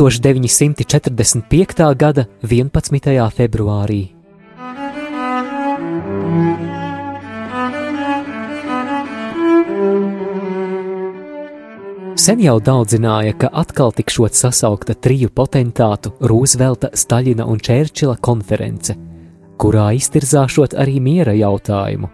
1945. gada 11. februārī. Sen jau daudzināja, ka atkal tikšot sasaukta triju potentātu Rūzvelta, Staļina un Čērčila konference, kurā iztirzāšot arī miera jautājumu.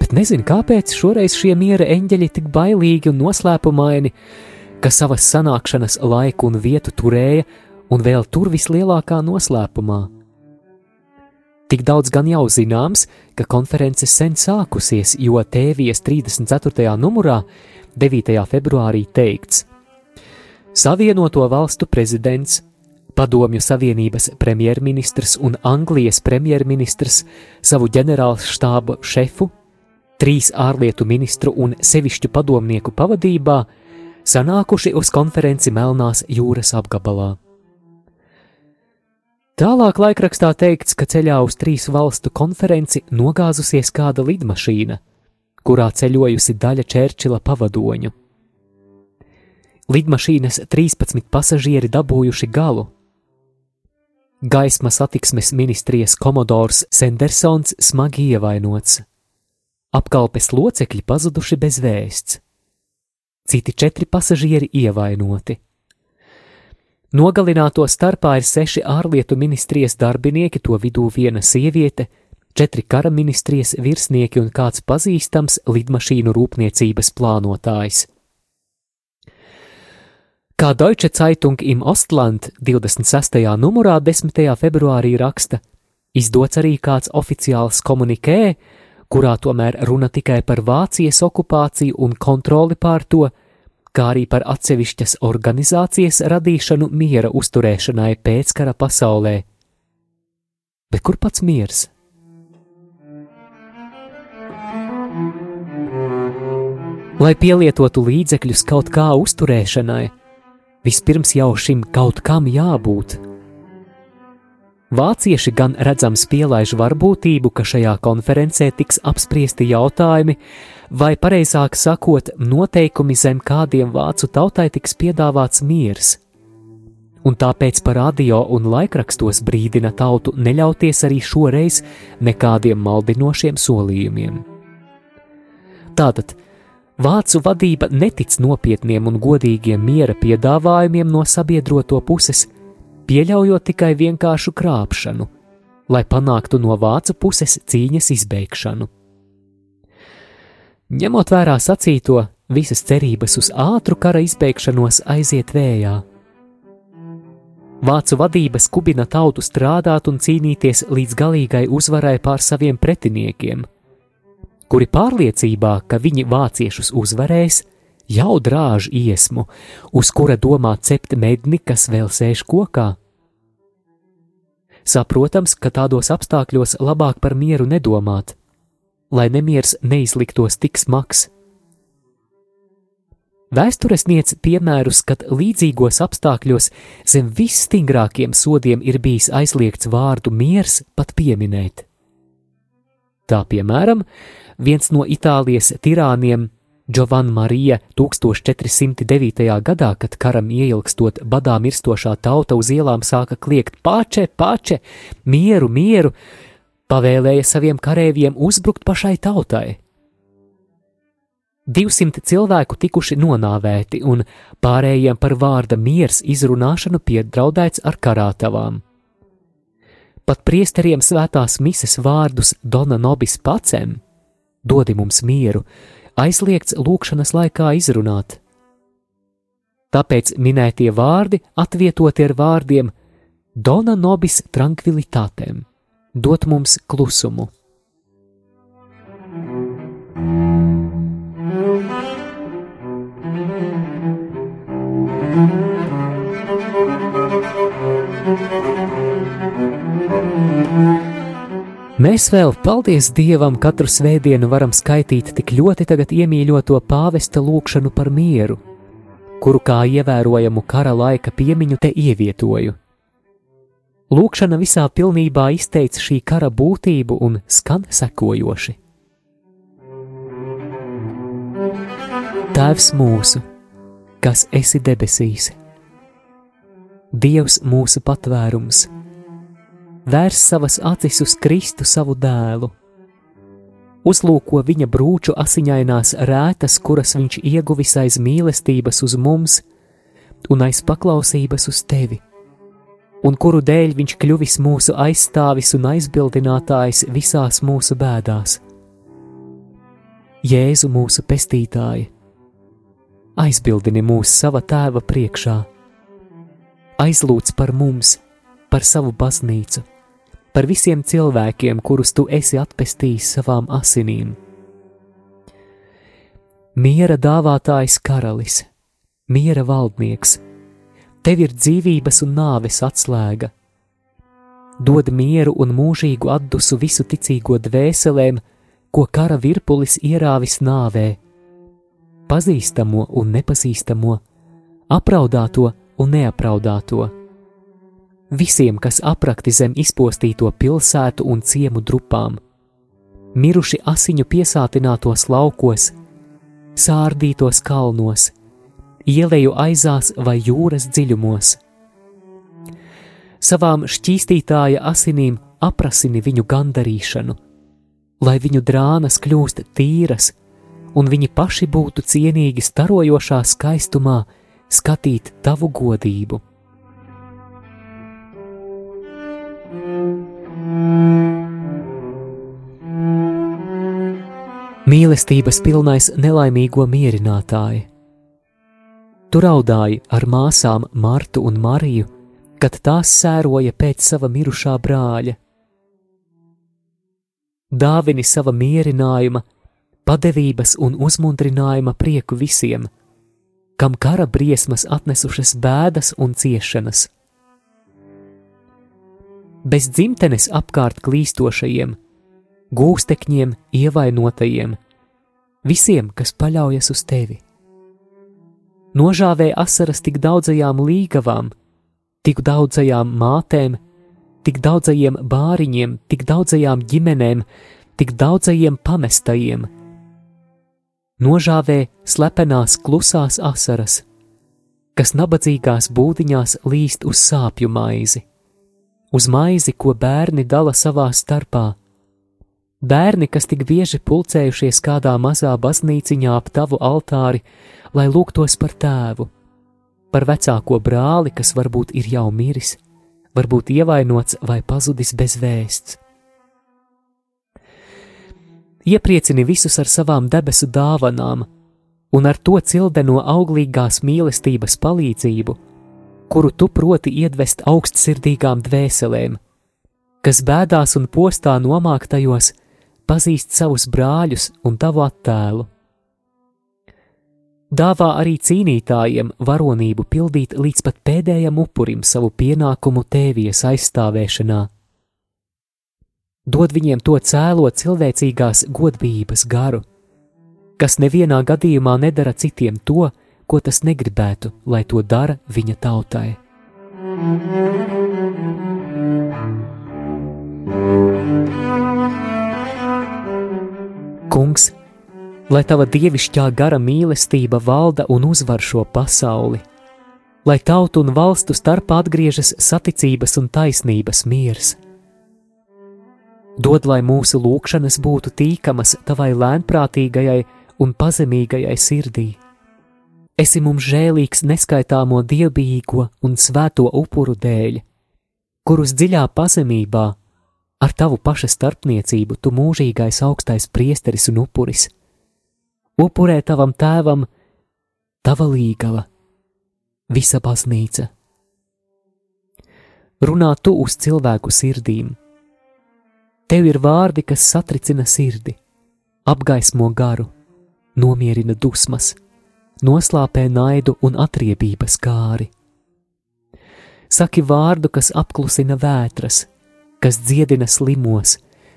Bet nezinu, kāpēc šoreiz šie miera eņģeļi tik bailīgi un noslēpumaini, ka savas sanākšanas laiku un vietu turēja un vēl tur vislielākā noslēpumā. Tik daudz gan jau zināms, ka konference sen sākusies, jo Tēvijas 34. numurā 9. februārī teikts: Savienoto valstu prezidents, Padomju Savienības premjerministrs un Anglijas premjerministrs savu ģenerāla štāba šefu, trīs ārlietu ministru un sevišķu padomnieku pavadībā sanākuši uz konferenci Melnās jūras apgabalā. Tālāk laikrakstā teikts, ka ceļā uz trīs valstu konferenci nogāzusies kāda lidmašīna, kurā ceļojusi daļa Čērčila pavadoņu. Lidmašīnas 13 pasažieri dabūjuši galu. Gaisma satiksmes ministrijas komodors Sendersons smagi ievainots. Apkalpes locekļi pazuduši bez vēsts citi četri pasažieri ievainoti. Nogalināto starpā ir seši ārlietu ministrijas darbinieki, to vidū viena sieviete, četri kara ministrijas virsnieki un kāds pazīstams lidmašīnu rūpniecības plānotājs. Kā Deutsche Zeitung im Ostland 26. numurā 10. februārī raksta, izdots arī kāds oficiāls komunikē, kurā tomēr runa tikai par Vācijas okupāciju un kontroli pār to, kā arī par atsevišķas organizācijas radīšanu miera uzturēšanai pēckara pasaulē. Bet kur pats miers? Lai pielietotu līdzekļus kaut kā uzturēšanai, vispirms jau šim kaut kam jābūt Vācieši gan redzams pielaiž varbūtību, ka šajā konferencē tiks apspriesti jautājumi, vai pareizāk sakot, noteikumi zem kādiem vācu tautai tiks piedāvāts miers. Un tāpēc par radio un laikrakstos brīdina tautu neļauties arī šoreiz nekādiem maldinošiem solījumiem. Tātad vācu vadība netic nopietniem un godīgiem miera piedāvājumiem no sabiedroto puses, pieļaujot tikai vienkāršu krāpšanu, lai panāktu no vācu puses cīņas izbeigšanu. Ņemot vērā sacīto, visas cerības uz ātru kara izbeigšanos aiziet vējā. Vācu vadība skubina tautu strādāt un cīnīties līdz galīgai uzvarai pār saviem pretiniekiem, kuri pārliecībā, ka viņi vāciešus uzvarēs, jau drāž iesmu, uz kura domā cept medni, kas vēl sēž kokā. Saprotams, ka tādos apstākļos labāk par mieru nedomāt, lai nemiers neizliktos tik smags. Vēsture sniedz piemērus, kad līdzīgos apstākļos zem visstingrākiem sodiem ir bijis aizliegts vārdu miers pat pieminēt. Tā piemēram, viens no Itālijas tirāniem Giovanna Marija 1409. gadā, kad karam ieilgstot badā mirstošā tauta uz ielām sāka kliegt pače, pače, mieru, mieru, pavēlēja saviem kareiviem uzbrukt pašai tautai. 200 cilvēku tikuši nonāvēti, un pārējiem par vārda miers izrunāšanu piedraudēts ar karātavām. Pat priesteriem svētās mises vārdus Dona Nobis pacem, dodi mums mieru, aizliegts lūkšanas laikā izrunāt. Tāpēc minētie vārdi atvietoti ar vārdiem Dona nobis tranquilitātēm, dot mums klusumu. Mēs vēl, paldies Dievam, katru svētdienu varam skaitīt tik ļoti tagad iemīļoto pāvesta lūgšanu par mieru, kuru kā ievērojamu kara laika piemiņu te ievietoju. Lūkšana visā pilnībā izteica šī kara būtību un skan sekojoši. Tēvs mūsu, kas esi debesīs, Dievs mūsu patvērums, vērs savas acis uz Kristu savu dēlu, uzlūko viņa brūču asiņainās rētas, kuras viņš ieguvis aiz mīlestības uz mums un aiz paklausības uz tevi un kuru dēļ viņš kļuvis mūsu aizstāvis un aizbildinātājs visās mūsu bēdās. Jēzu mūsu pestītāji, aizbildini mūs sava tēva priekšā, aizlūdz par mums, par savu baznīcu, par visiem cilvēkiem, kurus tu esi atpestījis savām asinīm. Miera dāvātājs karalis, miera valdnieks, Tev ir dzīvības un nāves atslēga. Dod mieru un mūžīgu atdusu visu ticīgo dvēselēm, ko kara virpulis ierāvis nāvē. Pazīstamo un nepazīstamo, apraudāto un neapraudāto. Visiem, kas aprakti zem izpostīto pilsētu un ciemu drupām, miruši asiņu piesātinātos laukos, sārdītos kalnos, ieleju aizās vai jūras dziļumos. Savām šķīstītāja asinīm aprasini viņu gandarīšanu, lai viņu drānas kļūst tīras, un viņi paši būtu cienīgi starojošā skaistumā skatīt tavu godību. Mīlestības pilnais nelaimīgo mierinātāji, Tu raudāji ar māsām Martu un Mariju, kad tās sēroja pēc sava mirušā brāļa. Dāvini sava mierinājuma, padevības un uzmundrinājuma prieku visiem, kam kara briesmas atnesušas bēdas un ciešanas. Bez dzimtenes apkārt klīstošajiem, gūstekņiem, ievainotajiem, visiem, kas paļaujas uz tevi nožāvēja asaras tik daudzajām līgavām, tik daudzajām mātēm, tik daudzajiem bāriņiem, tik daudzajām ģimenēm, tik daudzajiem pamestajiem. Nožāvē slepenās klusās asaras, kas nabadzīgās būdiņās līst uz sāpju maizi, uz maizi, ko bērni dala savā starpā. Bērni, kas tik bieži pulcējušies kādā mazā baznīciņā ap tavu altāri, lai lūgtos par tēvu, par vecāko brāli, kas varbūt ir jau miris, varbūt ievainots vai pazudis bez vēsts. Iepriecini visus ar savām debesu dāvanām, un ar to cildeno auglīgās mīlestības palīdzību, kuru tu proti iedvest augstsirdīgām dvēselēm, kas bēdās un postā nomāktajos pazīst savus brāļus un tavu attēlu dāvā arī cīnītājiem varonību pildīt līdz pat pēdējam upurim savu pienākumu tēvijas aizstāvēšanā. Dod viņiem to cēlo cilvēcīgās godības garu, kas nevienā gadījumā nedara citiem to, ko tas negribētu, lai to dara viņa tautai. Kungs lai tava dievišķā gara mīlestība valda un uzvar šo pasauli, lai tautu un valstu starpā atgriežas saticības un taisnības miers. Dod, lai mūsu lūgšanas būtu tīkamas tavai lēnprātīgajai un pazemīgajai sirdī. Esi mums žēlīgs neskaitāmo dievbijīgo un svēto upuru dēļ, kurus dziļā pazemībā, ar tavu paša starpniecību, tu mūžīgais augstais priesteris un upuris upurē tavam tēvam, tava līgava, visa baznīca. runā tu uz cilvēku sirdīm. Tev ir vārdi, kas satricina sirdi, apgaismo garu, nomierina dusmas, noslāpē naidu un atriebības kāri. Saki vārdu, kas apklusina vētras, kas dziedina slimos,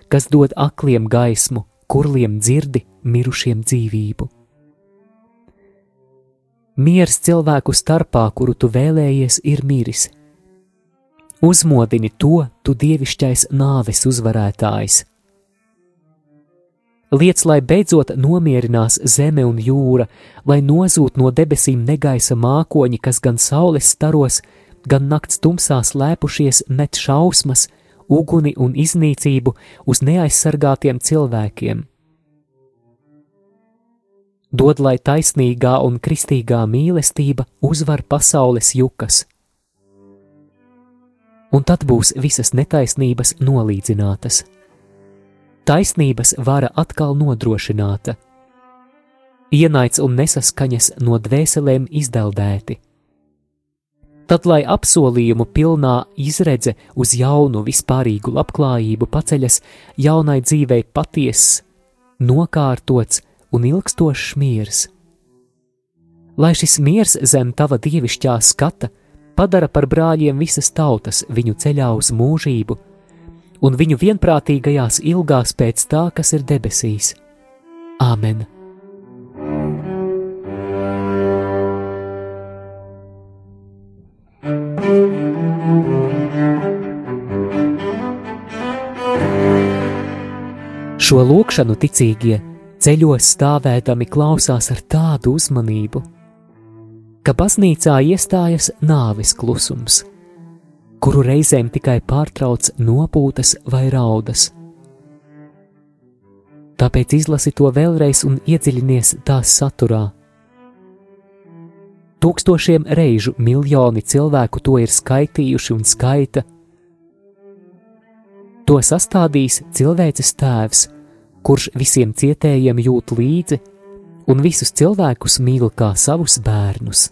kas dod akliem gaismu, kurliem dzirdi mirušiem dzīvību. Miers cilvēku starpā, kuru tu vēlējies, ir miris. Uzmodini to, tu dievišķais nāves uzvarētājs. Liec, lai beidzot nomierinās zeme un jūra, lai nozūd no debesīm negaisa mākoņi, kas gan saules staros, gan nakts tumsās lēpušies met šausmas, uguni un iznīcību uz neaizsargātiem cilvēkiem dod, lai taisnīgā un kristīgā mīlestība uzvar pasaules jukas. Un tad būs visas netaisnības nolīdzinātas. Taisnības vara atkal nodrošināta. Ienaids un nesaskaņas no dvēselēm izdeldēti. Tad, lai apsolījumu pilnā izredze uz jaunu vispārīgu labklājību paceļas jaunai dzīvei patiess, nokārtots, un ilgstošs miers. Lai šis miers zem tava dievišķā skata padara par brāļiem visas tautas viņu ceļā uz mūžību, un viņu vienprātīgajās ilgās pēc tā, kas ir debesīs. Āmen! Šo lūkšanu ticīgie ceļos stāvēdami klausās ar tādu uzmanību, ka baznīcā iestājas nāves klusums, kuru reizēm tikai pārtrauc nopūtas vai raudas. Tāpēc izlasi to vēlreiz un iedziļinies tās saturā. Tūkstošiem reižu miljoni cilvēku to ir skaitījuši un skaita. To sastādīs cilvēces tēvs, kurš visiem cietējiem jūt līdzi un visus cilvēkus mīl kā savus bērnus.